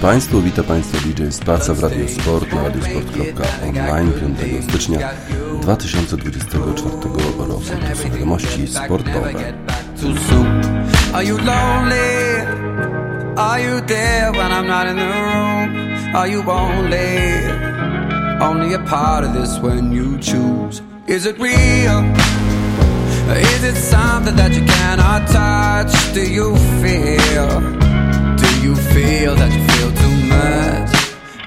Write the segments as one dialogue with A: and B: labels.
A: Państwu, witam Państwa DJ Spaca w Radio Sport na radiosport.online 5 stycznia 2024 roku. To są wiadomości sportowe. Are you lonely? Are you there when I'm not in the room? Are you only, only a part of this when you choose? Is it real? Is it something that you cannot touch? Do you feel? Feel that you feel too much.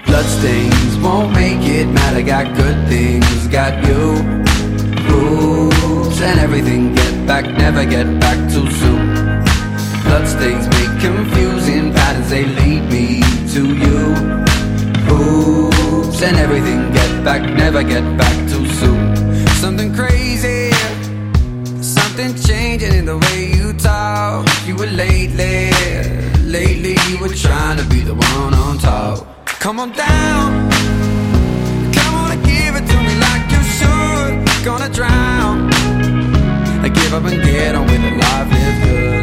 A: Bloodstains won't make it matter. Got good things, got you. Oops, and everything. Get back, never get back too soon. Bloodstains make confusing patterns. They lead me to you. Oops, and everything. Get back, never get back too soon. Something crazy. Something changing in the way you talk. You were lately Lately were trying to be the one on top. Come on down. Come on and give it to me like you should. Gonna drown. I give up and get on with it, life live good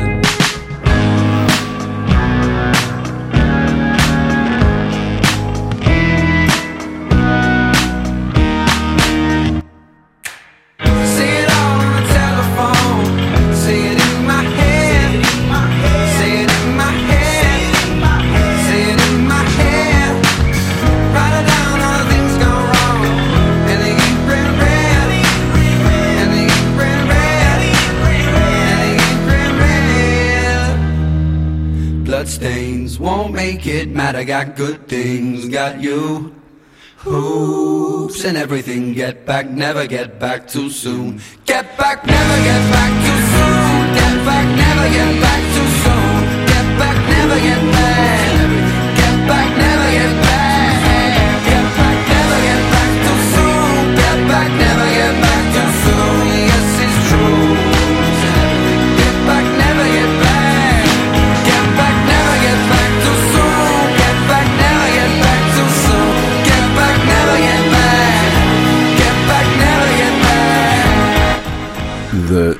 A: make it matter. Got good things, got you. Hoops and everything. Get back, never get back too soon. Get back, never get back too soon. Get back, never get back too soon. Get back, never get back.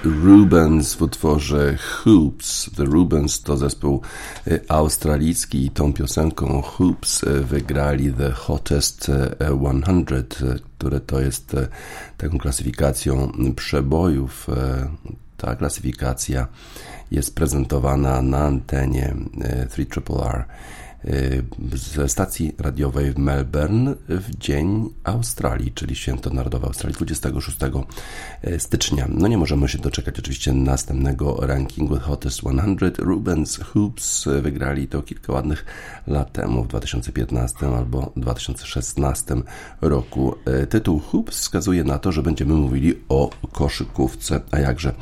A: Rubens w utworze Hoops. The Rubens to zespół y, australijski i tą piosenką Hoops y, wygrali The Hottest 100, y, które to jest taką klasyfikacją przebojów. Ta klasyfikacja jest prezentowana na antenie 3RR ze stacji radiowej w Melbourne w dzień Australii, czyli Święto Narodowe Australii 26 e, stycznia. No nie możemy się doczekać oczywiście następnego rankingu Hottest 100. Rubens Hoops wygrali to kilka ładnych lat temu, w 2015 albo 2016 roku. E, tytuł Hoops wskazuje na to, że będziemy mówili o koszykówce, a jakże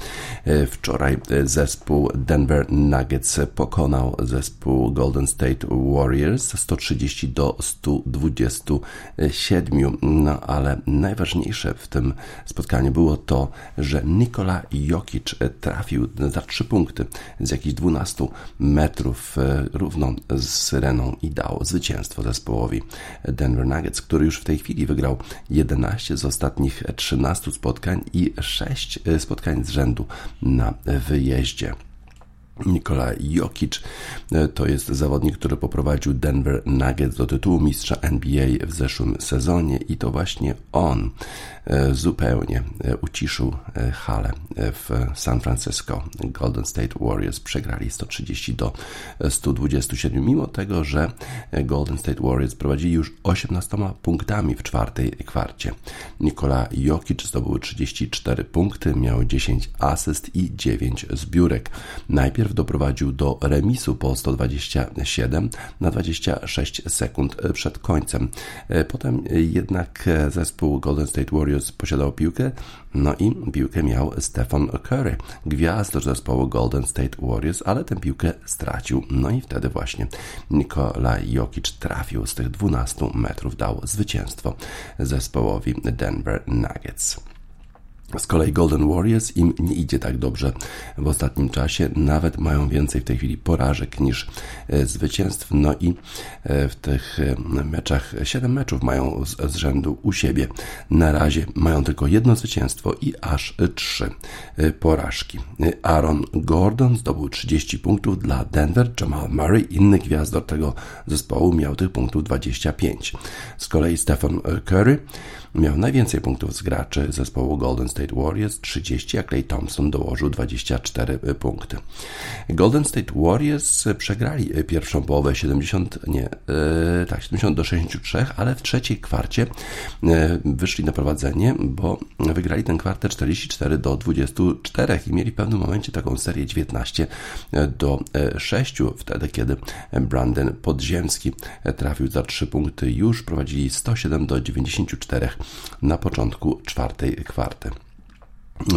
A: e, wczoraj zespół Denver Nuggets pokonał zespół Golden State Warriors 130 do 127. No ale najważniejsze w tym spotkaniu było to, że Nikola Jokic trafił za 3 punkty z jakichś 12 metrów e, równo z Syreną i dał zwycięstwo zespołowi Denver Nuggets, który już w tej chwili wygrał 11 z ostatnich 13 spotkań i 6 spotkań z rzędu na wyjeździe. Nikola Jokic e, to jest zawodnik, który poprowadził Denver Nuggets do tytułu mistrza NBA w zeszłym sezonie i to właśnie on E, zupełnie e, uciszył halę w San Francisco. Golden State Warriors przegrali 130 do 127, mimo tego, że Golden State Warriors prowadzili już 18 punktami w czwartej kwarcie. Nikola Jokic zdobył 34 punkty, miał 10 asyst i 9 zbiórek. Najpierw doprowadził do remisu po 127 na 26 sekund przed końcem. Potem jednak zespół Golden State Warriors posiadał piłkę, no i piłkę miał Stephen Curry, gwiazd zespołu Golden State Warriors, ale tę piłkę stracił. No i wtedy właśnie Nikola Jokic trafił z tych 12 metrów, dał zwycięstwo zespołowi Denver Nuggets. Z kolei Golden Warriors im nie idzie tak dobrze w ostatnim czasie, nawet mają więcej w tej chwili porażek niż e, zwycięstw. No i e, w tych e, meczach, 7 meczów mają z, z rzędu u siebie. Na razie mają tylko jedno zwycięstwo i aż trzy porażki. Aaron Gordon zdobył 30 punktów dla Denver, Jamal Murray, inny gwiazdor tego zespołu, miał tych punktów 25. Z kolei Stephen Curry miał najwięcej punktów z graczy zespołu Golden State Warriors 30, a Clay Thompson dołożył 24 punkty. Golden State Warriors przegrali pierwszą połowę 70, nie, e, tak, 70 do 63, ale w trzeciej kwarcie e, wyszli na prowadzenie, bo wygrali ten kwartę 44 do 24 i mieli w pewnym momencie taką serię 19 do 6, wtedy kiedy Brandon Podziemski trafił za 3 punkty, już prowadzili 107 do 94 na początku czwartej kwarty.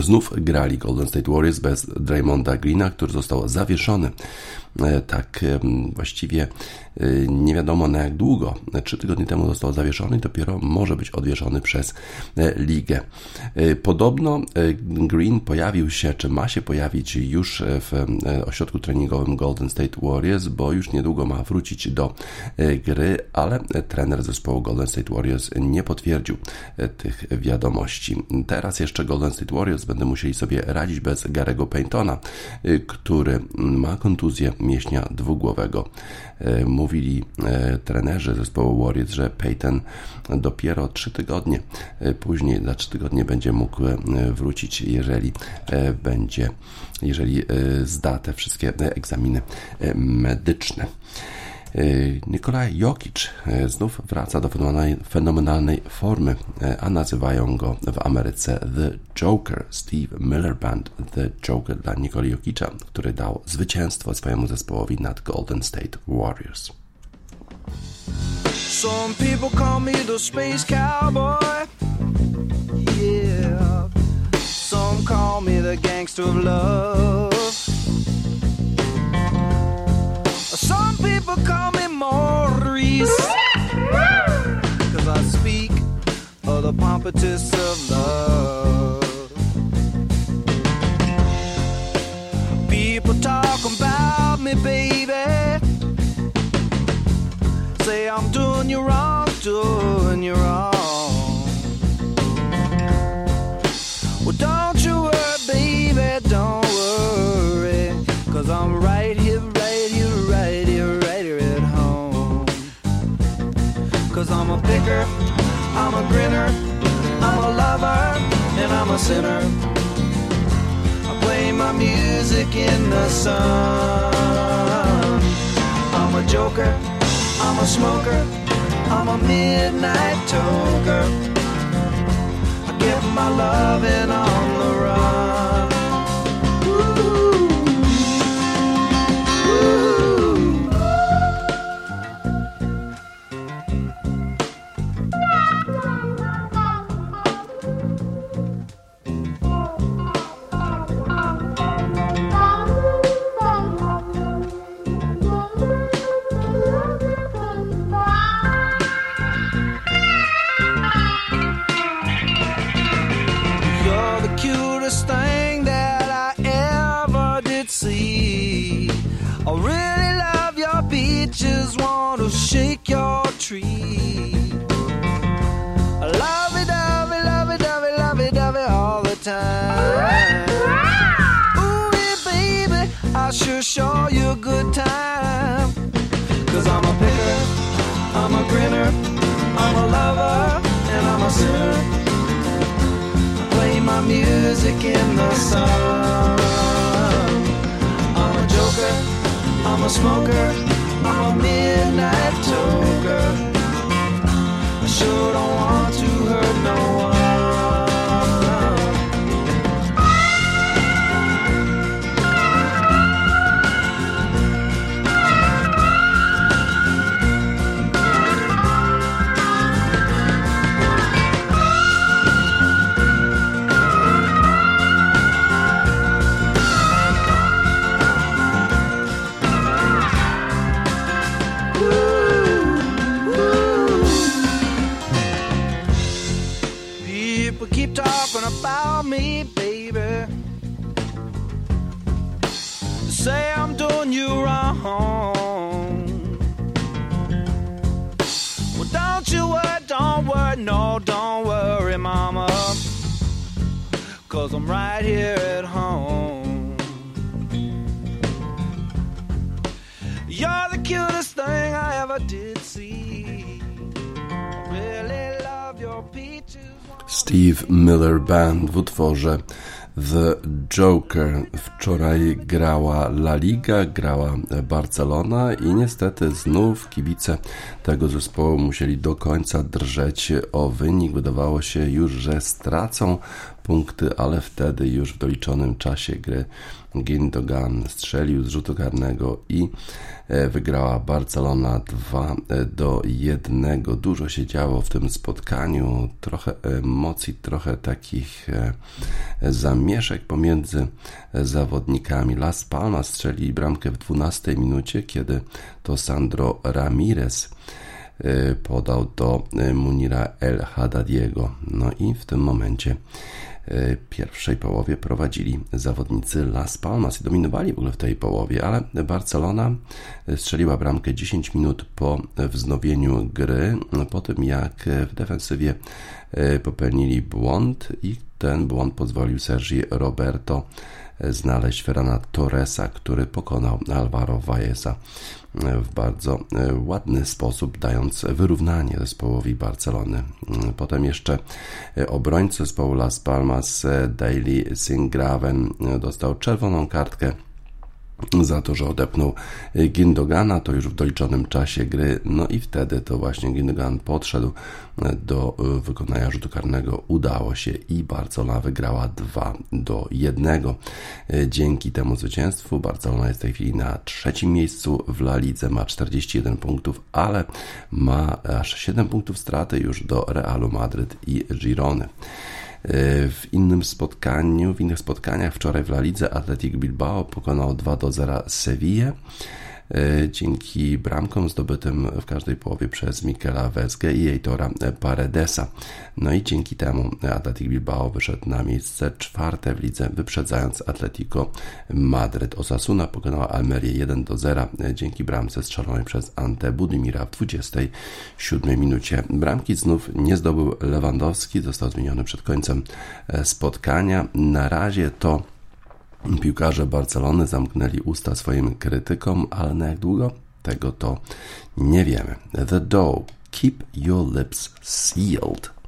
A: Znów grali Golden State Warriors bez Draymonda Greena, który został zawieszony tak właściwie e, nie wiadomo na jak długo. Trzy tygodnie temu został zawieszony i dopiero może być odwieszony przez e, ligę. Podobno Green pojawił się, czy ma się pojawić już w ośrodku treningowym Golden State Warriors, bo już niedługo ma wrócić do gry, ale trener zespołu Golden State Warriors nie potwierdził tych wiadomości. Teraz jeszcze Golden State Warriors będą musieli sobie radzić bez Garego Paytona, który ma kontuzję mięśnia dwugłowego. E, mówili e, trenerzy zespołu Warriors, że Peyton dopiero 3 tygodnie e, później, za 3 tygodnie będzie mógł wrócić, jeżeli będzie, jeżeli zda te wszystkie egzaminy medyczne. Y, Nikolaj Jokic y, znów wraca do fenomenalnej formy, y, a nazywają go w Ameryce The Joker. Steve Miller Band The Joker dla Nikola Jokicza, który dał zwycięstwo swojemu zespołowi nad Golden State Warriors. Some people call me the space cowboy. Yeah. Some call me the gangster of love. Some people call me Maurice. Cause I speak of the pompatus of love. People talk about me, baby. Say I'm doing you wrong, doing you wrong. Well, don't I'm a grinner, I'm a lover, and I'm a sinner. I play my music in the sun. I'm a joker. I'm a smoker, I'm a midnight toker. I get my loving on the run.
B: I play my music in the sun. I'm a joker, I'm a smoker, I'm a midnight toker. I
A: sure Band w utworze The Joker. Wczoraj grała La Liga, grała Barcelona i niestety znów kibice tego zespołu musieli do końca drżeć o wynik. Wydawało się już, że stracą punkty, ale wtedy już w doliczonym czasie gry Gindogan strzelił z rzutu karnego i e, wygrała Barcelona 2 e, do 1. Dużo się działo w tym spotkaniu, trochę emocji, trochę takich e, zamieszek pomiędzy zawodnikami. Las Palmas strzeli bramkę w 12 minucie, kiedy to Sandro Ramirez podał do Munira El Haddadiego. No i w tym momencie pierwszej połowie prowadzili zawodnicy Las Palmas. I dominowali w ogóle w tej połowie, ale Barcelona strzeliła bramkę 10 minut po wznowieniu gry, po tym jak w defensywie popełnili błąd i ten błąd pozwolił Sergi Roberto znaleźć Ferrana Torresa, który pokonał Alvaro Valleza w bardzo ładny sposób, dając wyrównanie zespołowi Barcelony. Potem jeszcze obrońca zespołu Las Palmas, Daily Singraven, dostał czerwoną kartkę za to, że odepnął Gindogana, to już w doliczonym czasie gry, no i wtedy to właśnie Gindogan podszedł do wykonania rzutu karnego, udało się i Barcelona wygrała 2 do 1. Dzięki temu zwycięstwu Barcelona jest w tej chwili na trzecim miejscu w La Lidze, ma 41 punktów, ale ma aż 7 punktów straty już do Realu Madryt i Girony. W innym spotkaniu, w innych spotkaniach wczoraj w La Lidze Athletic Bilbao pokonał 2 do 0 Sevilla. E, dzięki bramkom zdobytym w każdej połowie przez Mikela Wezgę i Eitora Paredesa. No i dzięki temu Atletic Bilbao wyszedł na miejsce czwarte w lidze, wyprzedzając Atletico Madryt. Osasuna pokonała Almerię 1 do 0 e, dzięki bramce strzelonej przez Ante Budimira w 27 minucie. Bramki znów nie zdobył Lewandowski, został zmieniony przed końcem e, spotkania. Na razie to Piłkarze Barcelony zamknęli usta swoim krytykom, ale na jak długo? Tego to nie wiemy. The Doe. Keep your lips sealed.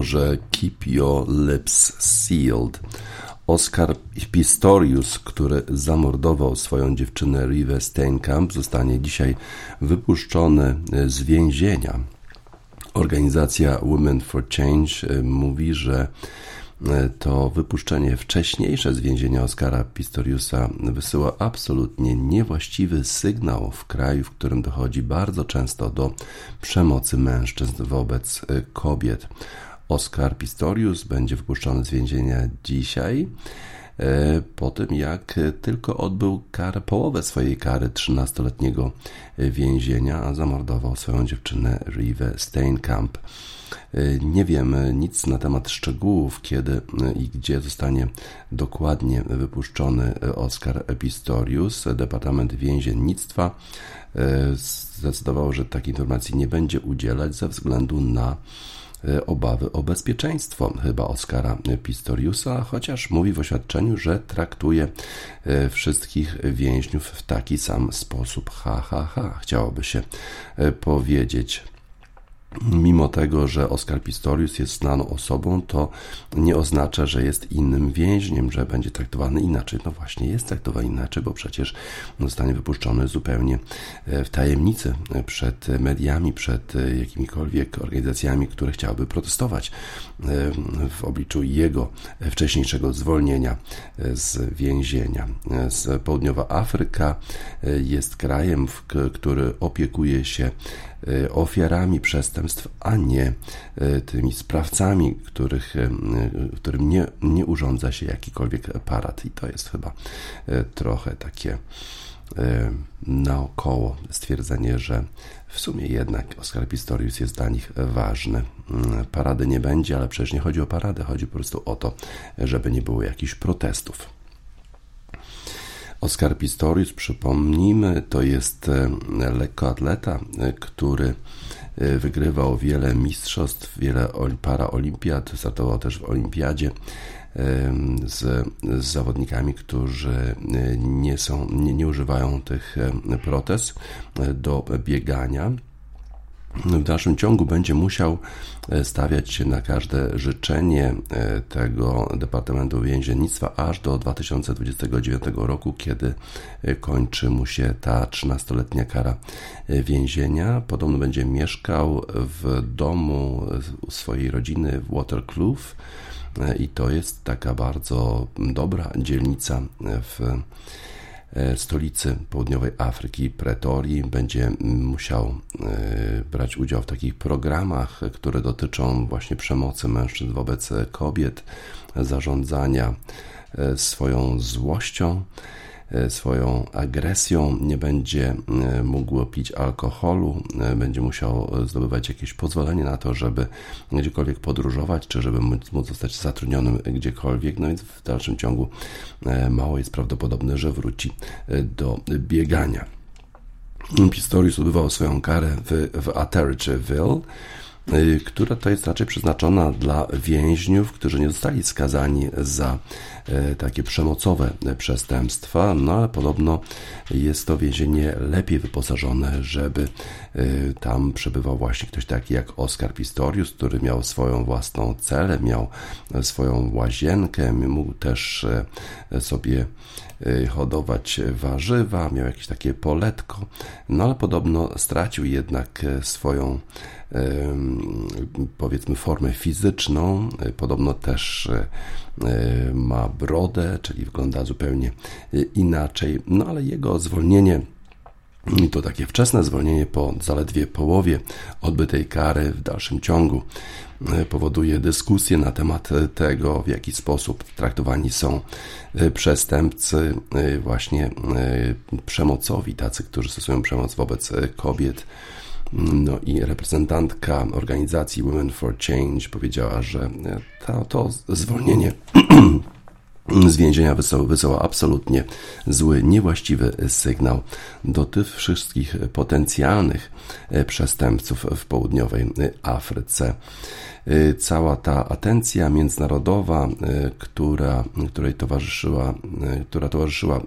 A: W utworze Keep Your Lips Sealed. Oscar Pistorius, który zamordował swoją dziewczynę Rive Steinkamp, zostanie dzisiaj wypuszczony z więzienia. Organizacja Women for Change e, mówi, że e, to wypuszczenie wcześniejsze z więzienia Oscara Pistoriusa wysyła absolutnie niewłaściwy sygnał w kraju, w którym dochodzi bardzo często do przemocy mężczyzn wobec e, kobiet. Oscar Pistorius będzie wypuszczony z więzienia dzisiaj. E, po tym jak tylko odbył karę, połowę swojej kary 13-letniego więzienia, a zamordował swoją dziewczynę Rive Steinkamp. E, nie wiemy nic na temat szczegółów, kiedy i gdzie zostanie dokładnie wypuszczony Oscar Pistorius. Departament Więziennictwa e, zdecydował, że takiej informacji nie będzie udzielać ze względu na E, obawy o bezpieczeństwo chyba Oskara Pistoriusa, chociaż mówi w oświadczeniu, że traktuje e, wszystkich więźniów w taki sam sposób. Ha, ha, ha, chciałoby się e, powiedzieć. Mimo tego, że Oskar Pistorius jest znaną osobą, to nie oznacza, że jest innym więźniem, że będzie traktowany inaczej. No właśnie, jest traktowany inaczej, bo przecież zostanie wypuszczony zupełnie e, w tajemnicy przed mediami, przed e, jakimikolwiek organizacjami, które chciałyby protestować e, w obliczu jego wcześniejszego zwolnienia z więzienia. Z Południowa Afryka jest krajem, który opiekuje się E, ofiarami przestępstw, a nie e, tymi sprawcami, których, e, którym nie, nie urządza się jakikolwiek aparat. I to jest chyba trochę takie naokoło stwierdzenie, że w sumie jednak Oscar Pistorius jest dla nich ważny. Mm, parady nie będzie, ale przecież nie chodzi o paradę, chodzi po prostu o to, żeby nie było jakichś protestów. Oskar Pistorius, przypomnijmy, to jest e, lekkoatleta, e, który e, wygrywał wiele mistrzostw, wiele paraolimpiad, startował też w olimpiadzie z, z zawodnikami, którzy nie są, nie, nie używają tych protez do biegania w dalszym ciągu będzie musiał e, stawiać się na każde życzenie e, tego Departamentu Więziennictwa aż do 2029 roku, kiedy e, kończy mu się ta 13-letnia kara więzienia. Podobno będzie mieszkał w domu swojej rodziny w Waterkloof i to jest taka bardzo dobra dzielnica w stolicy południowej Afryki, Pretorii, będzie musiał e, brać udział w takich programach, które dotyczą właśnie przemocy mężczyzn wobec kobiet, zarządzania e, swoją złością. E, swoją agresją, nie będzie e, mógł pić alkoholu, e, będzie musiał zdobywać jakieś pozwolenie na to, żeby gdziekolwiek podróżować, czy żeby móc, zostać zatrudnionym gdziekolwiek. No więc w dalszym ciągu mało jest prawdopodobne, że wróci do biegania. Pistorius odbywał swoją karę w, w Atteridgeville która to jest raczej przeznaczona dla więźniów, którzy nie zostali skazani za y, takie przemocowe przestępstwa, no ale podobno jest to więzienie lepiej wyposażone, żeby y, tam przebywał właśnie ktoś taki jak Oskar Pistorius, który miał swoją własną celę, miał swoją łazienkę, mógł też sobie hodować warzywa, miał jakieś takie poletko, no ale podobno stracił jednak swoją powiedzmy formę fizyczną, podobno też ma brodę, czyli wygląda zupełnie inaczej, no ale jego zwolnienie to takie wczesne zwolnienie po zaledwie połowie odbytej kary w dalszym ciągu powoduje dyskusję na temat tego, w jaki sposób traktowani są przestępcy, właśnie przemocowi, tacy, którzy stosują przemoc wobec kobiet. No i reprezentantka organizacji Women for Change powiedziała, że to, to zwolnienie z więzienia wysyła, wysyła absolutnie zły, niewłaściwy sygnał. Do tych wszystkich potencjalnych przestępców w południowej Afryce. cała ta atencja międzynarodowa, która, której towarzyszyła, która towarzyszyła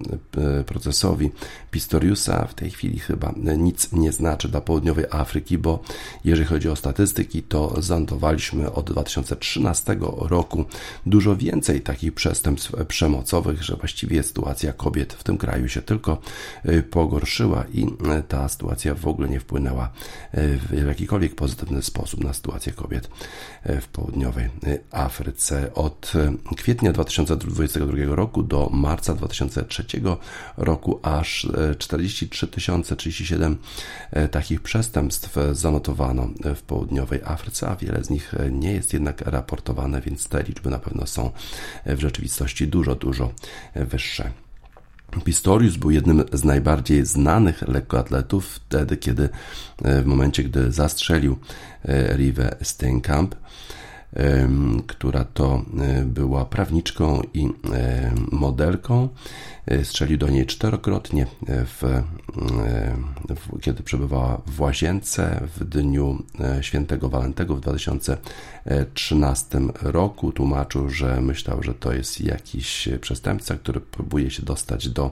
A: procesowi Pistoriusa w tej chwili chyba nic nie znaczy dla południowej Afryki, bo jeżeli chodzi o statystyki, to zanotowaliśmy od 2013 roku dużo więcej takich przestępstw przemocowych, że właściwie sytuacja kobiet w tym kraju się tylko pogorszyła i ta sytuacja w ogóle nie wpłynęła w jakikolwiek pozytywny sposób na sytuację kobiet w południowej Afryce. Od kwietnia 2022 roku do marca 2003 roku aż 43 037 takich przestępstw zanotowano w południowej Afryce, a wiele z nich nie jest jednak raportowane, więc te liczby na pewno są w rzeczywistości dużo, dużo wyższe. Pistorius był jednym z najbardziej znanych lekkoatletów wtedy, kiedy w momencie, gdy zastrzelił Rive Steenkamp, która to była prawniczką i modelką. Strzelił do niej czterokrotnie, w, w, kiedy przebywała w łazience w dniu świętego Walentego w 2013 roku. Tłumaczył, że myślał, że to jest jakiś przestępca, który próbuje się dostać do,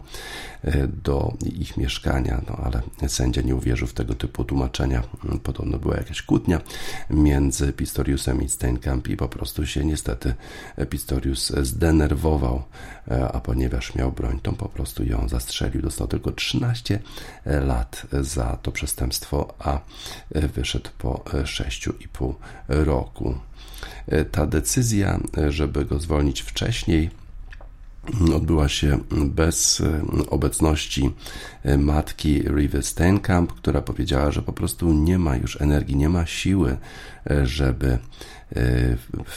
A: do ich mieszkania, no ale sędzia nie uwierzył w tego typu tłumaczenia. Podobno była jakaś kłótnia między Pistoriusem i Steinkamp i po prostu się niestety Pistorius zdenerwował, a ponieważ miał broń, to po prostu ją zastrzelił. Dostał tylko 13 lat za to przestępstwo, a wyszedł po 6,5 roku. Ta decyzja, żeby go zwolnić wcześniej, odbyła się bez obecności matki Rive Steenkamp, która powiedziała, że po prostu nie ma już energii, nie ma siły, żeby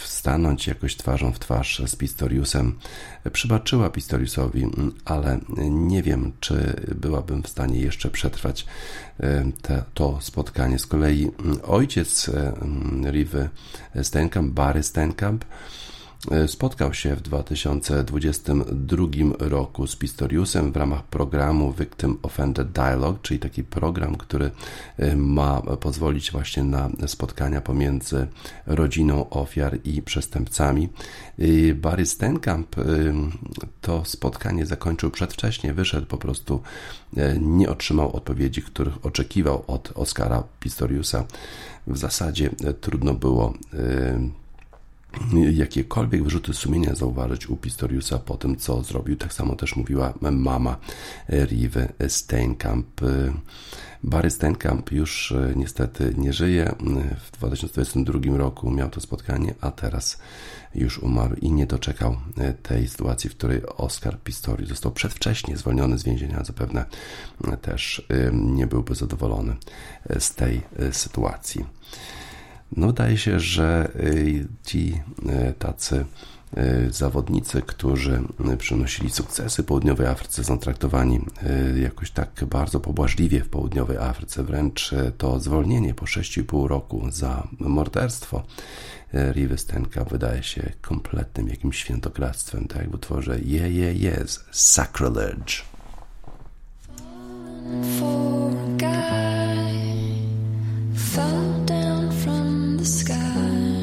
A: stanąć jakoś twarzą w twarz z Pistoriusem. Przybaczyła Pistoriusowi, ale nie wiem, czy byłabym w stanie jeszcze przetrwać te, to spotkanie. Z kolei ojciec Riwy Steenkamp, Barry Steenkamp, E, spotkał się w 2022 roku z Pistoriusem w ramach programu Victim Offender Dialogue, czyli taki program, który e, ma pozwolić właśnie na spotkania pomiędzy rodziną ofiar i przestępcami. Barry Stenkamp e, to spotkanie zakończył przedwcześnie, wyszedł po prostu, nie otrzymał odpowiedzi, których oczekiwał od Oscara Pistoriusa. W zasadzie trudno było jakiekolwiek wyrzuty sumienia zauważyć u Pistoriusa po tym, co zrobił. Tak samo też mówiła mama Rive Steinkamp. Barry Steinkamp już e, niestety nie żyje. W 2022 roku miał to spotkanie, a teraz już umarł i nie doczekał e, tej sytuacji, w której Oscar Pistorius został przedwcześnie zwolniony z więzienia. Zapewne e, też nie byłby zadowolony z tej sytuacji. No wydaje się, że y, ci y, tacy y, zawodnicy, którzy przynosili sukcesy południowej Afryce są traktowani jakoś tak bardzo pobłażliwie w południowej Afryce, wręcz to zwolnienie po 6,5 roku za morderstwo Riwy Stenka wydaje się kompletnym jakimś świętokradztwem, tak jak w utworze Je, je, jest sacrilege. Fell down from the sky.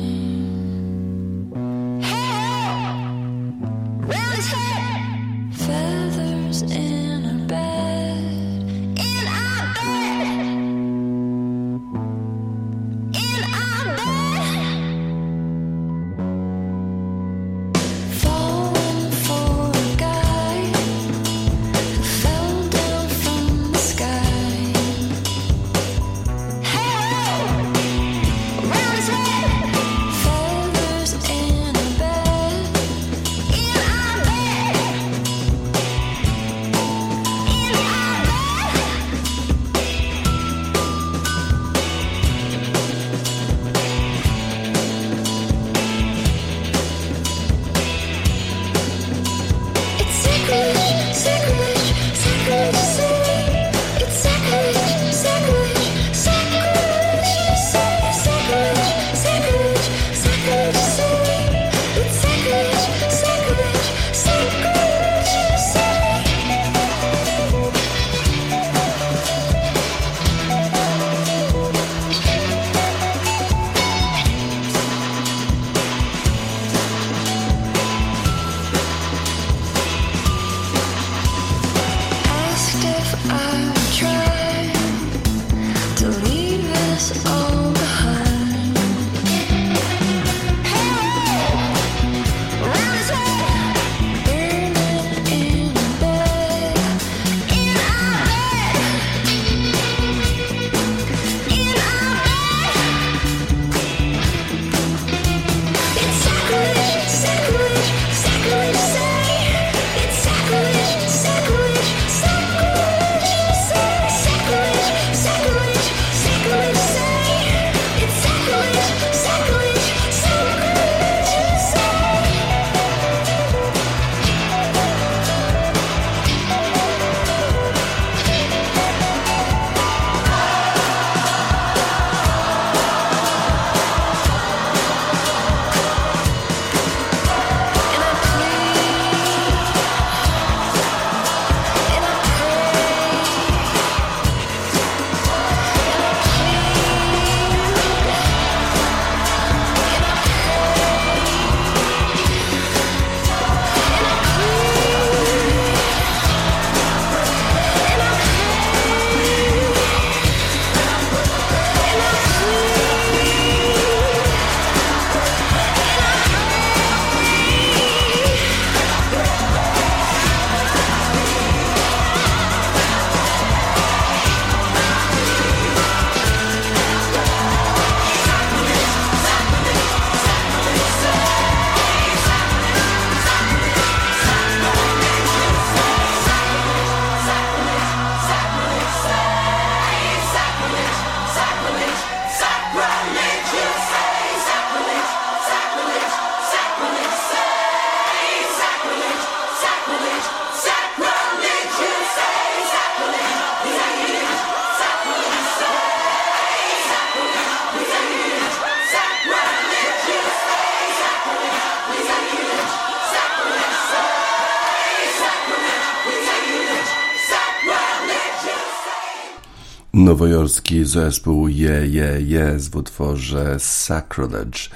A: Nowojorski zespół Je, Je, Jest w utworze Sacrilege.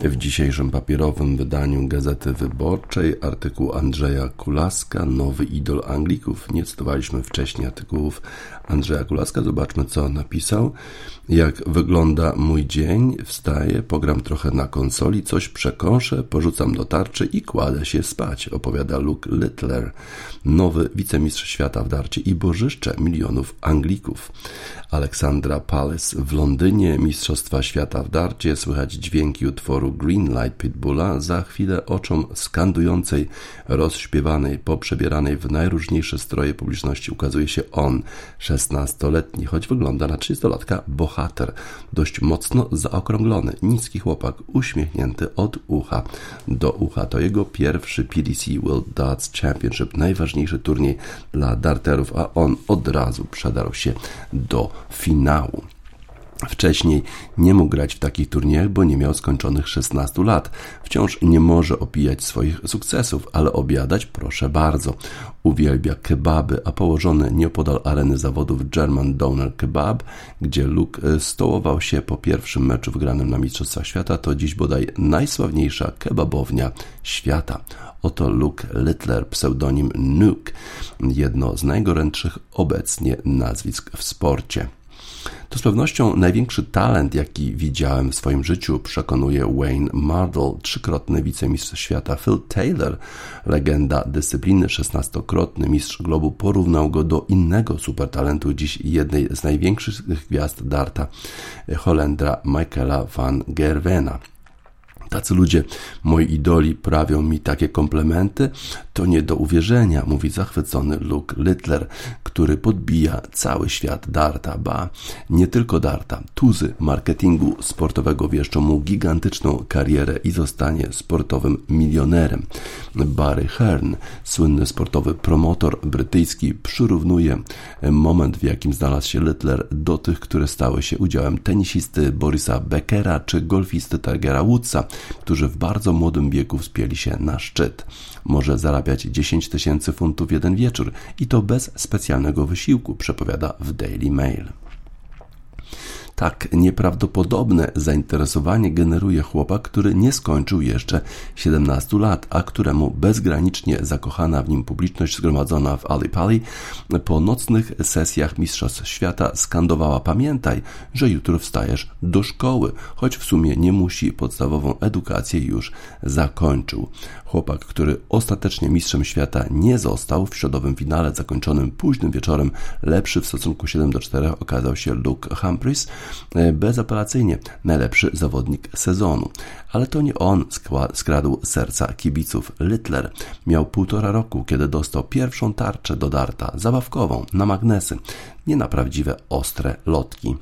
A: W dzisiejszym papierowym wydaniu Gazety Wyborczej artykuł Andrzeja Kulaska, nowy idol Anglików. Nie cytowaliśmy wcześniej artykułów Andrzeja Kulaska. Zobaczmy, co napisał. Jak wygląda mój dzień? Wstaję, pogram trochę na konsoli, coś przekąszę, porzucam do tarczy i kładę się spać, opowiada Luke Littler, nowy wicemistrz świata w darcie i bożyszcze milionów Anglików. Aleksandra Palace w Londynie, Mistrzostwa Świata w darcie, słychać dźwięki utworu Green Light Pitbulla, za chwilę oczom skandującej, rozśpiewanej, poprzebieranej w najróżniejsze stroje publiczności ukazuje się on, 16-letni, choć wygląda na 30-latka bohater, dość mocno zaokrąglony, niski chłopak, uśmiechnięty od ucha do ucha. To jego pierwszy PDC World Darts Championship, najważniejszy turniej dla darterów, a on od razu przedarł się do finału. Wcześniej nie mógł grać w takich turniejach, bo nie miał skończonych 16 lat. Wciąż nie może opijać swoich sukcesów, ale obiadać proszę bardzo. Uwielbia kebaby, a położony nieopodal areny zawodów German Downer Kebab, gdzie Luke stołował się po pierwszym meczu wygranym na Mistrzostwach Świata, to dziś bodaj najsławniejsza kebabownia świata. Oto Luke Littler, pseudonim Nuke, jedno z najgorętszych obecnie nazwisk w sporcie. To z pewnością największy talent, jaki widziałem w swoim życiu, przekonuje Wayne Mardle, trzykrotny wicemistrz świata Phil Taylor, legenda dyscypliny, szesnastokrotny mistrz globu, porównał go do innego supertalentu, dziś jednej z największych gwiazd darta, Holendra Michaela van Gerwena. Tacy ludzie, moi idoli, prawią mi takie komplementy, to nie do uwierzenia, mówi zachwycony Luke Littler, który podbija cały świat darta, ba, nie tylko darta, tuzy marketingu sportowego. Wieszczą mu gigantyczną karierę i zostanie sportowym milionerem. Barry Hearn, słynny sportowy promotor brytyjski, przyrównuje moment, w jakim znalazł się Littler do tych, które stały się udziałem tenisisty Borisa Beckera czy golfisty Tigera Woodsa, którzy w bardzo młodym wieku wspięli się na szczyt. Może zarabiać 10 tysięcy funtów jeden wieczór i to bez specjalnego wysiłku, przepowiada w Daily Mail. Tak nieprawdopodobne zainteresowanie generuje chłopak, który nie skończył jeszcze 17 lat, a któremu bezgranicznie zakochana w nim publiczność zgromadzona w Alipali po nocnych sesjach Mistrzostw Świata skandowała pamiętaj, że jutro wstajesz do szkoły, choć w sumie nie musi, podstawową edukację już zakończył. Chłopak, który ostatecznie mistrzem świata nie został, w środowym finale zakończonym późnym wieczorem lepszy w stosunku 7 do 4 okazał się Luke Humphries, bezapelacyjnie najlepszy zawodnik sezonu. Ale to nie on skradł serca kibiców. Littler miał półtora roku, kiedy dostał pierwszą tarczę do darta, zabawkową, na magnesy, nie na prawdziwe ostre lotki.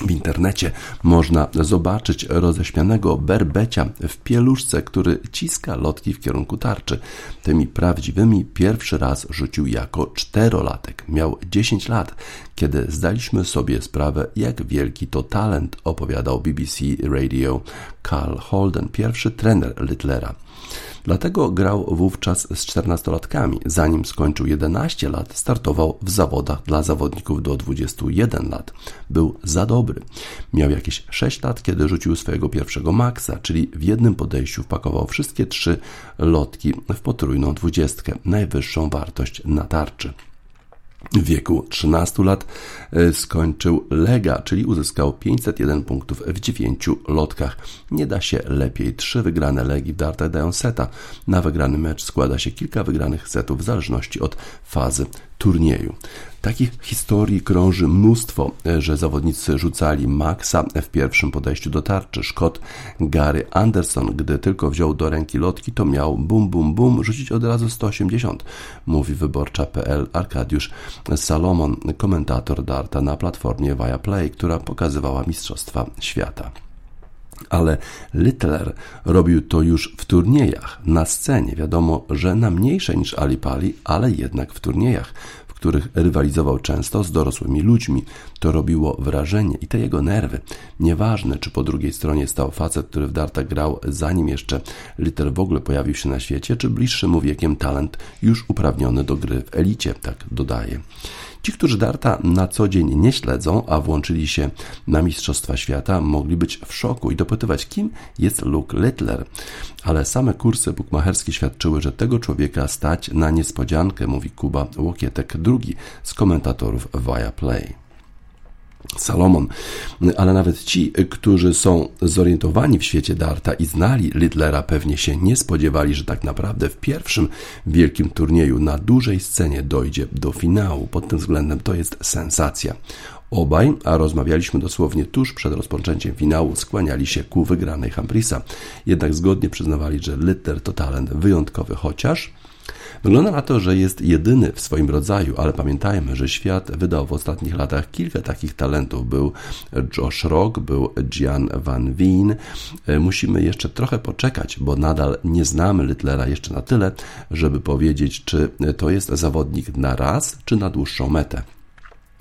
A: W internecie można zobaczyć roześmianego berbecia w pieluszce, który ciska lotki w kierunku tarczy. Tymi prawdziwymi pierwszy raz rzucił jako czterolatek. Miał 10 lat, kiedy zdaliśmy sobie sprawę, jak wielki to talent, opowiadał BBC Radio Carl Holden, pierwszy trener Littlera. Dlatego grał wówczas z czternastolatkami. Zanim skończył 11 lat, startował w zawodach dla zawodników do 21 lat. Był za dobry. Miał jakieś 6 lat, kiedy rzucił swojego pierwszego maksa, czyli w jednym podejściu wpakował wszystkie trzy lotki w potrójną dwudziestkę, najwyższą wartość na tarczy. W wieku 13 lat e, skończył Lega, czyli uzyskał 501 punktów w 9 lotkach. Nie da się lepiej. Trzy wygrane Legi w dartach dają seta. Na wygrany mecz składa się kilka wygranych setów w zależności od fazy turnieju. Takich historii krąży mnóstwo, że zawodnicy rzucali maksa w pierwszym podejściu do tarczy. Szkot Gary Anderson, gdy tylko wziął do ręki lotki, to miał bum, bum, bum, rzucić od razu 180, mówi wyborcza.pl Arkadiusz Salomon, komentator darta na platformie Viaplay, która pokazywała Mistrzostwa Świata ale Littler robił to już w turniejach, na scenie. Wiadomo, że na mniejsze niż Ali Pali, ale jednak w turniejach, w których rywalizował często z dorosłymi ludźmi. To robiło wrażenie i te jego nerwy. Nieważne, czy po drugiej stronie stał facet, który w darta grał zanim jeszcze Litter w ogóle pojawił się na świecie, czy bliższy mu wiekiem talent już uprawniony do gry w elicie, tak dodaje. Ci, którzy Darta na co dzień nie śledzą, a włączyli się na Mistrzostwa Świata, mogli być w szoku i dopytywać, kim jest Luke Littler. Ale same kursy bukmacherskie świadczyły, że tego człowieka stać na niespodziankę, mówi Kuba Łokietek, drugi z komentatorów Viaplay. Salomon, ale nawet ci, którzy są zorientowani w świecie darta i znali Lidlera, pewnie się nie spodziewali, że tak naprawdę w pierwszym wielkim turnieju na dużej scenie dojdzie do finału. Pod tym względem to jest sensacja. Obaj, a rozmawialiśmy dosłownie tuż przed rozpoczęciem finału, skłaniali się ku wygranej Humprisa. Jednak zgodnie przyznawali, że Litter to talent wyjątkowy, chociaż Wygląda na to, że jest jedyny w swoim rodzaju, ale pamiętajmy, że świat wydał w ostatnich latach kilka takich talentów. Był Josh Rock, był Gian Van Veen. Musimy jeszcze trochę poczekać, bo nadal nie znamy Littlera jeszcze na tyle, żeby powiedzieć, czy to jest zawodnik na raz, czy na dłuższą metę.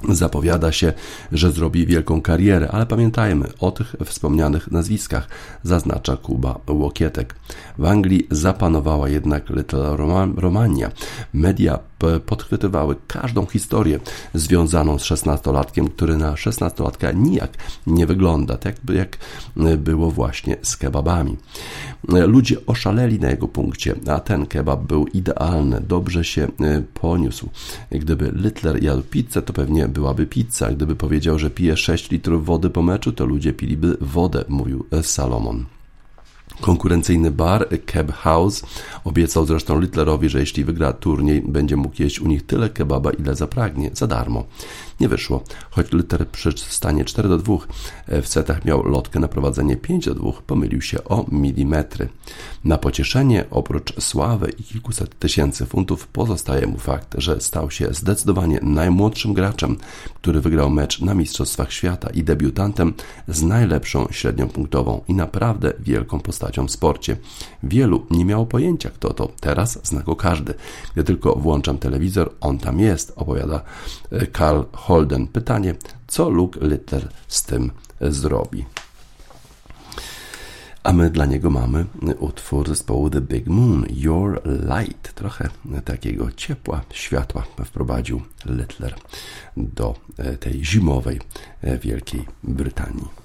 A: Zapowiada się, że zrobi wielką karierę, ale pamiętajmy o tych wspomnianych nazwiskach, zaznacza Kuba Łokietek. W Anglii zapanowała jednak Little Romania. Media podchwytywały każdą historię związaną z szesnastolatkiem, który na szesnastolatka nijak nie wygląda, tak jak było właśnie z kebabami. Ludzie oszaleli na jego punkcie, a ten kebab był idealny, dobrze się e, poniósł. Gdyby Littler jadł pizzę, to pewnie byłaby pizza. Gdyby powiedział, że pije 6 litrów wody po meczu, to ludzie piliby wodę, mówił Salomon. Konkurencyjny bar Keb House obiecał zresztą Littlerowi, że jeśli wygra turniej, będzie mógł jeść u nich tyle kebaba, ile zapragnie, za darmo. Nie wyszło, choć Litter przy stanie 4 do 2 e, w setach miał lotkę na prowadzenie 5 do 2, pomylił się o milimetry. Na pocieszenie, oprócz sławy i kilkuset tysięcy funtów, pozostaje mu fakt, że stał się zdecydowanie najmłodszym graczem, który wygrał mecz na Mistrzostwach Świata i debiutantem z najlepszą średnią punktową i naprawdę wielką postacią w sporcie. Wielu nie miało pojęcia, kto to. Teraz zna go każdy. Gdy tylko włączam telewizor, on tam jest, opowiada e, Karl Holden. Pytanie, co Luke Litter z tym zrobi? A my dla niego mamy utwór zespołu The Big Moon, Your Light. Trochę takiego ciepła, światła wprowadził Littler do tej zimowej Wielkiej Brytanii.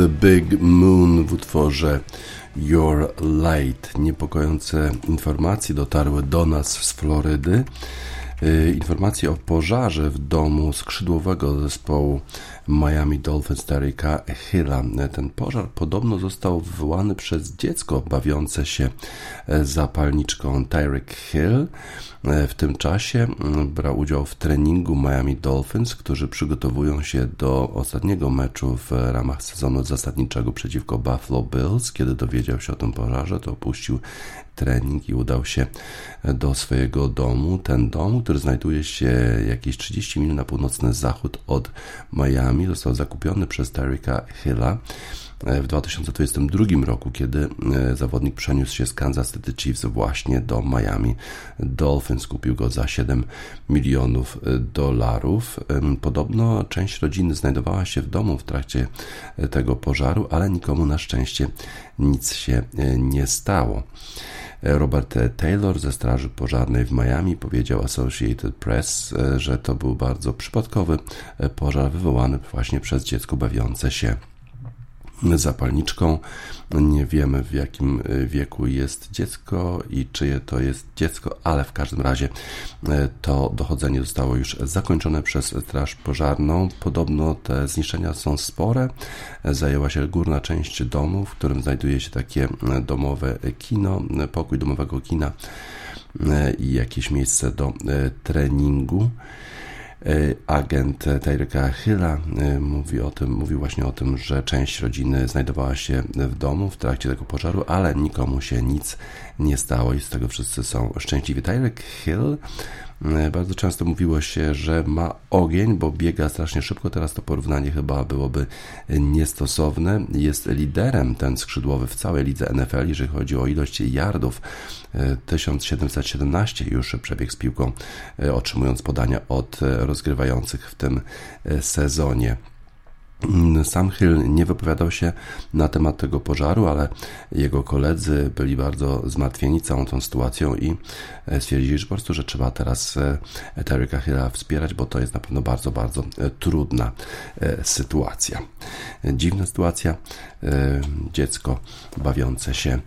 A: The Big Moon w utworze Your Light. Niepokojące informacje dotarły do nas z Florydy. Yy, Informacje o pożarze w domu skrzydłowego zespołu Miami Dolphins Derricka Hilla. Ten pożar podobno został wywołany przez dziecko bawiące się zapalniczką Tyreek Hill. E, W tym czasie brał udział w treningu Miami Dolphins, którzy przygotowują się do ostatniego meczu w ramach sezonu zasadniczego przeciwko Buffalo Bills. Kiedy dowiedział się o tym pożarze, to opuścił trening i udał się do swojego domu. Ten dom, który znajduje się jakieś 30 mil na północny zachód od Miami, został zakupiony przez Tyreeka Hilla w 2022 roku, kiedy e, zawodnik przeniósł się z Kansas City Chiefs właśnie do Miami Dolphins. Kupił go za 7 milionów e, dolarów. Podobno część rodziny znajdowała się w domu w trakcie e, tego pożaru, ale nikomu na szczęście nic się e, nie stało. Robert Taylor ze Straży Pożarnej w Miami powiedział Associated Press, e, że to był bardzo przypadkowy e, pożar wywołany właśnie przez dziecko bawiące się zapalniczką. Nie wiemy w jakim e, wieku jest dziecko i czyje to jest dziecko, ale w każdym razie e, to dochodzenie zostało już zakończone przez Straż Pożarną. Podobno te zniszczenia są spore. Zajęła się górna część domu, w którym znajduje się takie e, domowe kino, pokój domowego kina i jakieś miejsce do treningu. E, Agent Tyreeka Hilla e, mówi o tym, mówił właśnie o tym, że część rodziny znajdowała się w domu w trakcie tego pożaru, ale nikomu się nic nie stało i z tego wszyscy są szczęśliwi. Tyrek Hill bardzo często mówiło się, że ma ogień, bo biega strasznie szybko. Teraz to porównanie chyba byłoby niestosowne. Jest liderem ten skrzydłowy w całej lidze NFL, jeżeli chodzi o ilość yardów. E, 1717 już przebiegł z piłką, e, otrzymując podania od e, rozgrywających w tym e, sezonie. Mm, Sam Hill nie wypowiadał się na temat tego pożaru, ale jego koledzy byli bardzo zmartwieni całą tą sytuacją i e, stwierdzili, że po prostu, że trzeba teraz e, Terryka Hilla wspierać, bo to jest na pewno bardzo, bardzo e, trudna sytuacja. Dziwna sytuacja. Dziecko bawiące się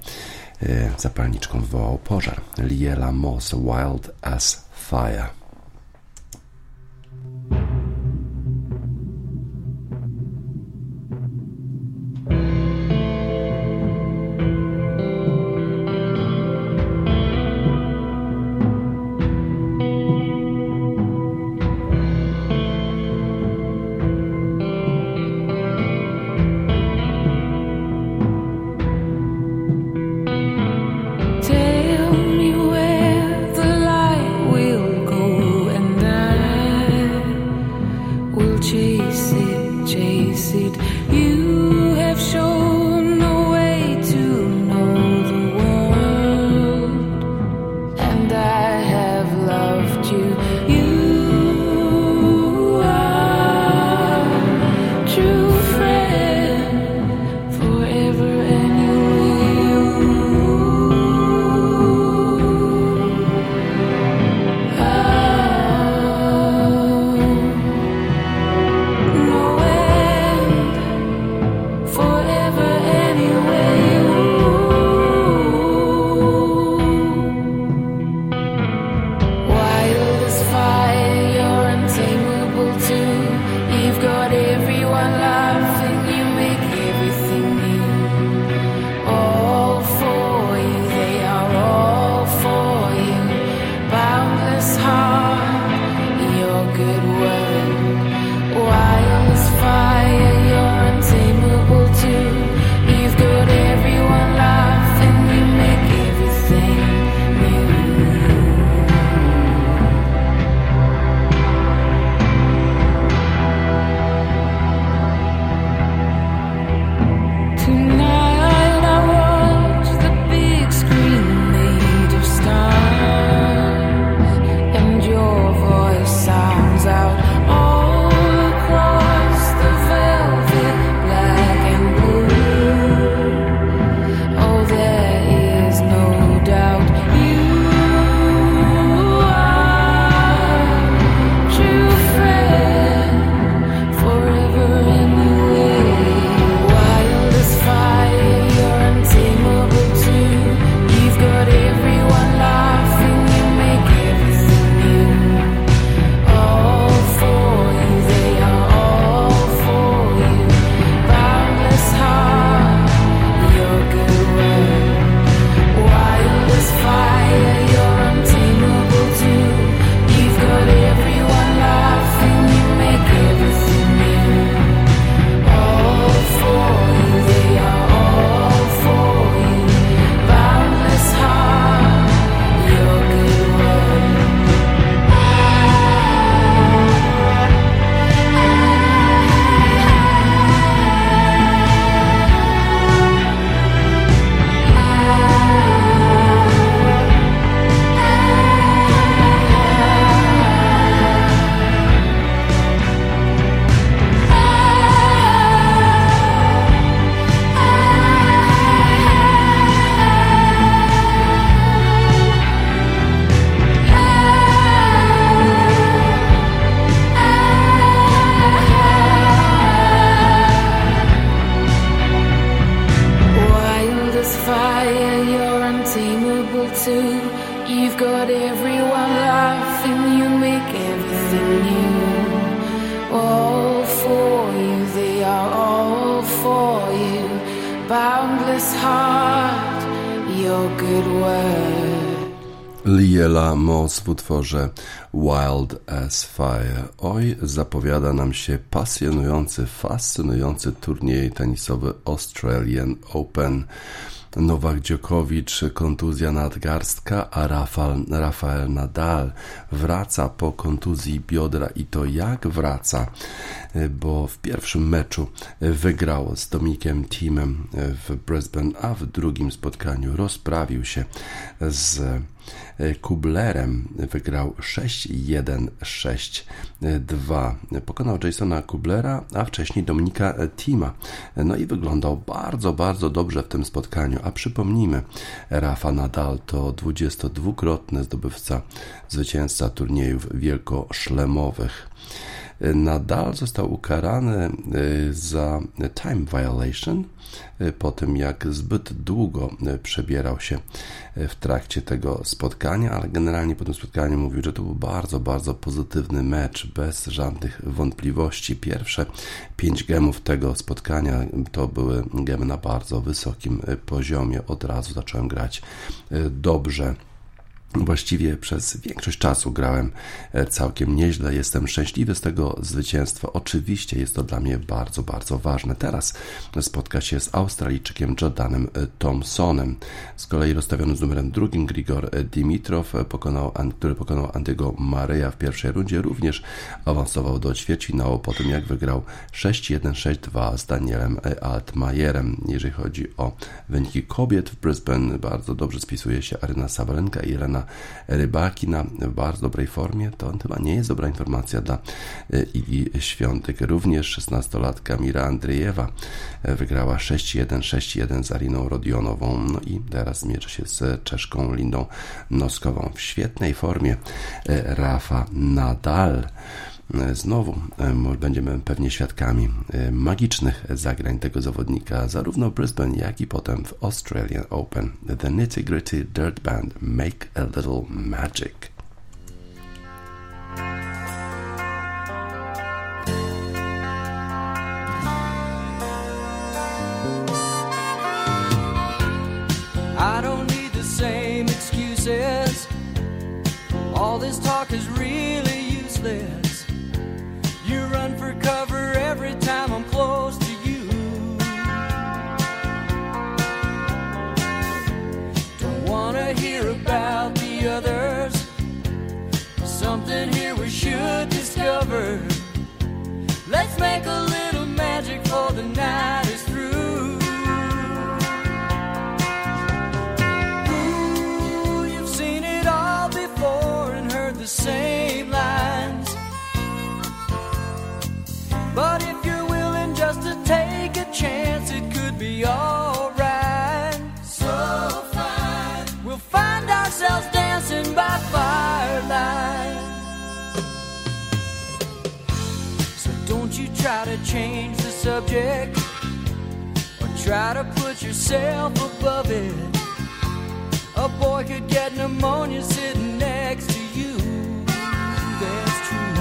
A: zapalniczką wywołał pożar. Liela Moss, Wild as Fire.
C: Boundless heart, your good word.
A: Liela Moss w utworze Wild as Fire. Oj, zapowiada nam się pasjonujący, fascynujący turniej tenisowy Australian Open. Nowak Dziokowicz, kontuzja nadgarstka, a Rafael, Rafael Nadal wraca po kontuzji biodra. I to jak wraca, bo w pierwszym meczu wygrał z Dominikiem Teamem w Brisbane, a w drugim spotkaniu rozprawił się z Kublerem wygrał 6-1, 6-2. Pokonał Jasona Kublera, a wcześniej Dominika Tima. No i wyglądał bardzo, bardzo dobrze w tym spotkaniu. A przypomnijmy, Rafa Nadal to 22-krotny zdobywca, zwycięzca turniejów wielkoszlemowych. Nadal został ukarany y, za time violation po tym, jak zbyt długo y, przebierał się w trakcie tego spotkania, ale generalnie po tym spotkaniu mówił, że to był bardzo, bardzo pozytywny mecz, bez żadnych wątpliwości. Pierwsze pięć gemów tego spotkania to były gemy na bardzo wysokim poziomie. Od razu zacząłem grać dobrze. Właściwie przez większość czasu grałem e, całkiem nieźle. Jestem szczęśliwy z tego zwycięstwa. Oczywiście jest to dla mnie bardzo, bardzo ważne. Teraz spotka się z Australijczykiem Jordanem e, Thompsonem. Z kolei rozstawiony z numerem drugim Grigor e, Dimitrow, pokonał, który pokonał Andygo Maryja w pierwszej rundzie, również awansował do ćwierćfinału po tym, jak wygrał 6-1, 6-2 z Danielem Altmajerem. Jeżeli chodzi o wyniki kobiet w Brisbane, bardzo dobrze spisuje się Aryna Sabalenka i Elena Rybakina w bardzo dobrej formie, to chyba nie jest dobra informacja dla e, Igi Świątek. Również 16-latka Mira Andrzejewa e, wygrała 6-1, 6-1 z Ariną Rodionową, no i teraz mierzy się z Czeszką Lindą Noskową. W świetnej formie e, Rafa Nadal. Znowu będziemy pewnie świadkami magicznych zagrań tego zawodnika, zarówno w Brisbane, jak i potem w Australian Open. The Nitty Gritty Dirt Band Make a Little Magic.
B: Let's make a try to change the subject or try to put yourself above it. A boy could get pneumonia sitting next to you. That's true.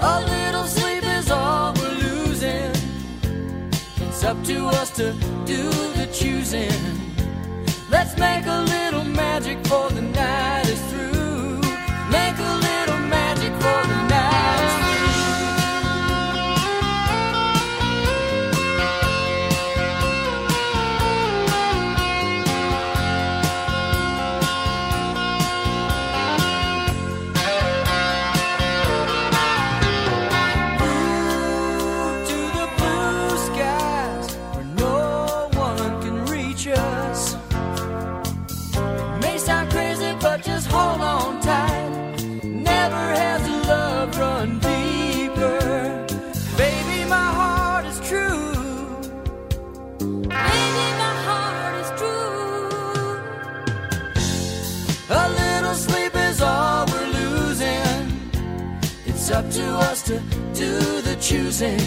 B: A little sleep is all we're losing. It's up to us to do the choosing. Let's make a little magic for the night is through. Choosing.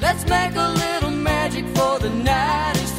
B: Let's make a little magic for the night.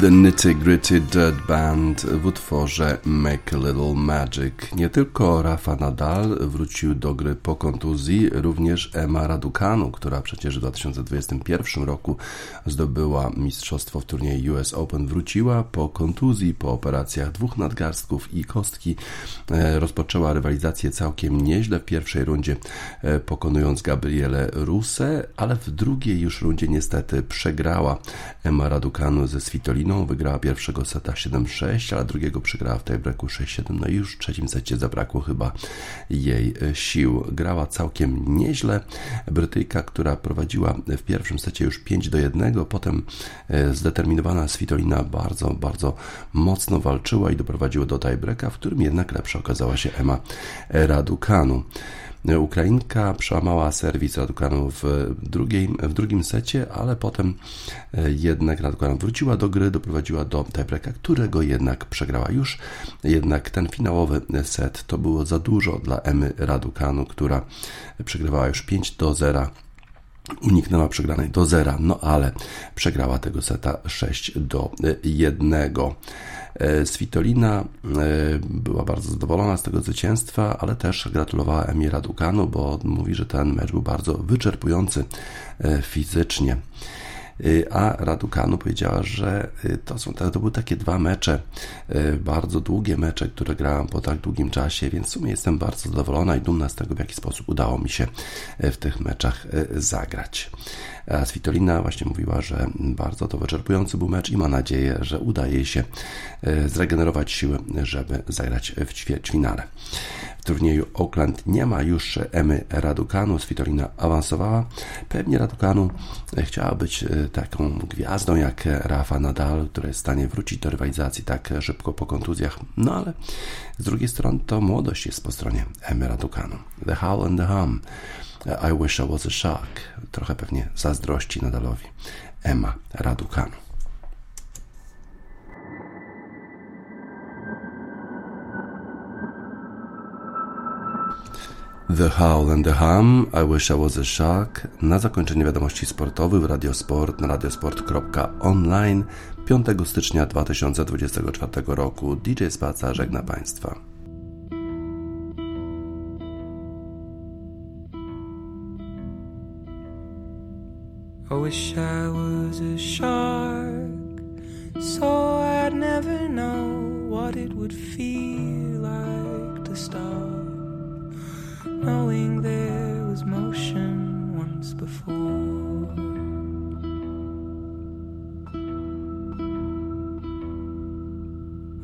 A: The Nitty Gritty Dirt Band w utworze Make a Little Magic. Nie tylko Rafa Nadal wrócił do gry po kontuzji, również Emma Raducanu, która przecież w 2021 roku zdobyła mistrzostwo w turnieju US Open, wróciła po kontuzji, po operacjach dwóch nadgarstków i kostki. E, Rozpoczęła rywalizację całkiem nieźle w pierwszej rundzie, e, pokonując Gabrielę Rusę, ale w drugiej już rundzie niestety przegrała Emma Raducanu ze Svitoliną. Wygrała pierwszego seta 7-6, ale drugiego przegrała w tiebreaku 6-7. No i już w trzecim secie zabrakło chyba jej e, sił. Grała całkiem nieźle. Brytyjka, która prowadziła w pierwszym secie już 5 do 1, potem e, zdeterminowana Svitolina bardzo, bardzo mocno walczyła i doprowadziła do tiebreaka, w którym jednak lepsza okazała się Emma Raducanu. Ukrainka przełamała serwis Raducanu w, drugiej, w drugim secie, ale potem e, jednak Raducanu wróciła do gry, doprowadziła do tiebreaka, którego jednak przegrała już. Jednak ten finałowy set to było za dużo dla Emy Raducanu, która przegrywała już 5 do 0 uniknęła przegranej do zera, no ale przegrała tego seta 6 do 1. Svitolina e, była bardzo zadowolona z tego zwycięstwa, ale też gratulowała Emi Raducanu, bo mówi, że ten mecz był bardzo wyczerpujący e, fizycznie. E, A Raducanu powiedziała, że to, są, to były takie dwa mecze, bardzo długie mecze, które grałam po tak długim czasie, więc w sumie jestem bardzo zadowolona i dumna z tego, w jaki sposób udało mi się w tych meczach zagrać. Svitolina właśnie mówiła, że bardzo to wyczerpujący był mecz i ma nadzieję, że uda jej się zregenerować siły, żeby zagrać w ćwierćfinale. W turnieju Oakland nie ma już Emy Raducanu, Svitolina awansowała. Pewnie Raducanu chciała być taką gwiazdą jak Rafa Nadal, który jest w stanie wrócić do rywalizacji tak szybko po kontuzjach. No ale z drugiej strony to młodość jest po stronie Emy Raducanu. The Howl and the Hum. I wish I was a shark. Trochę pewnie zazdrości Nadalowi. Emma Raducanu. The Howl and the Hum, I Wish I Was a Shark. Na zakończenie wiadomości sportowych w Radiosport na radiosport.online 5 stycznia 2024 roku. DJ Spaca żegna Państwa.
D: I wish I was a shark, so I'd never know what it would feel like to stop, knowing there was motion once before.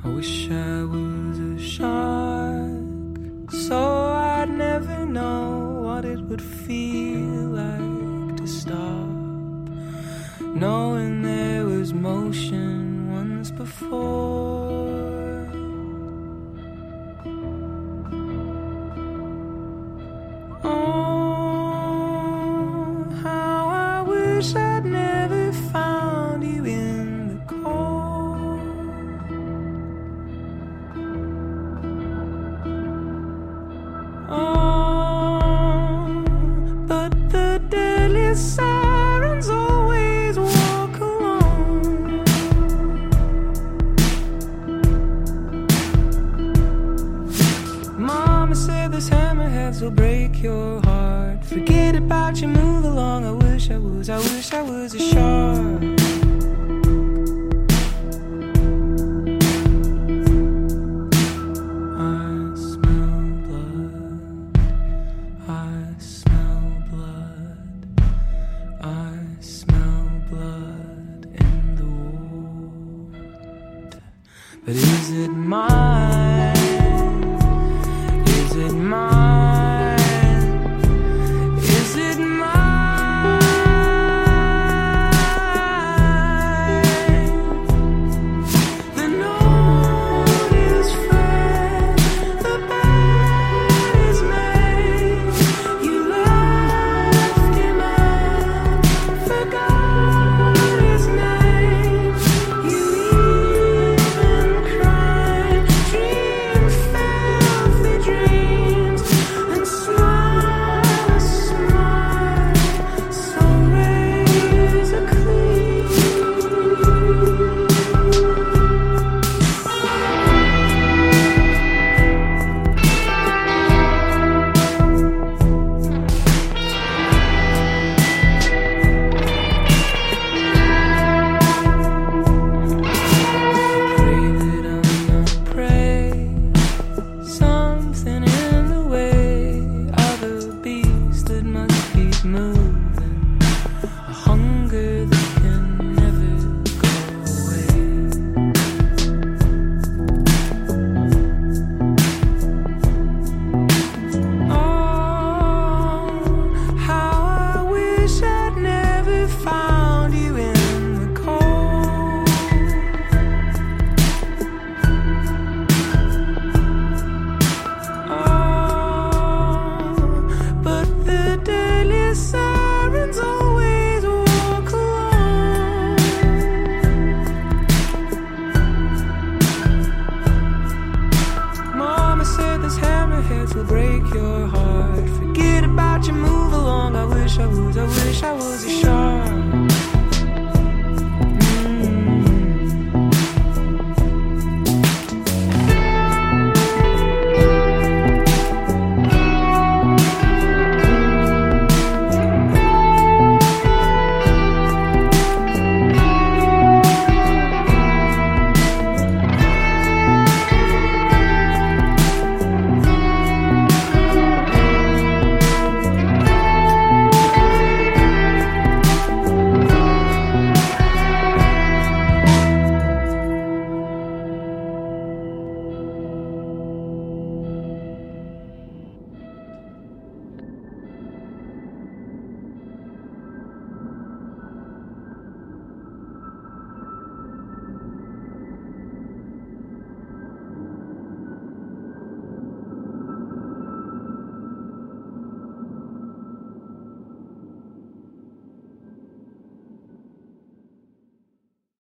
D: I wish I was a shark, so I'd never know what it would feel like to stop knowing there was motion once before. Oh, how I wish I'd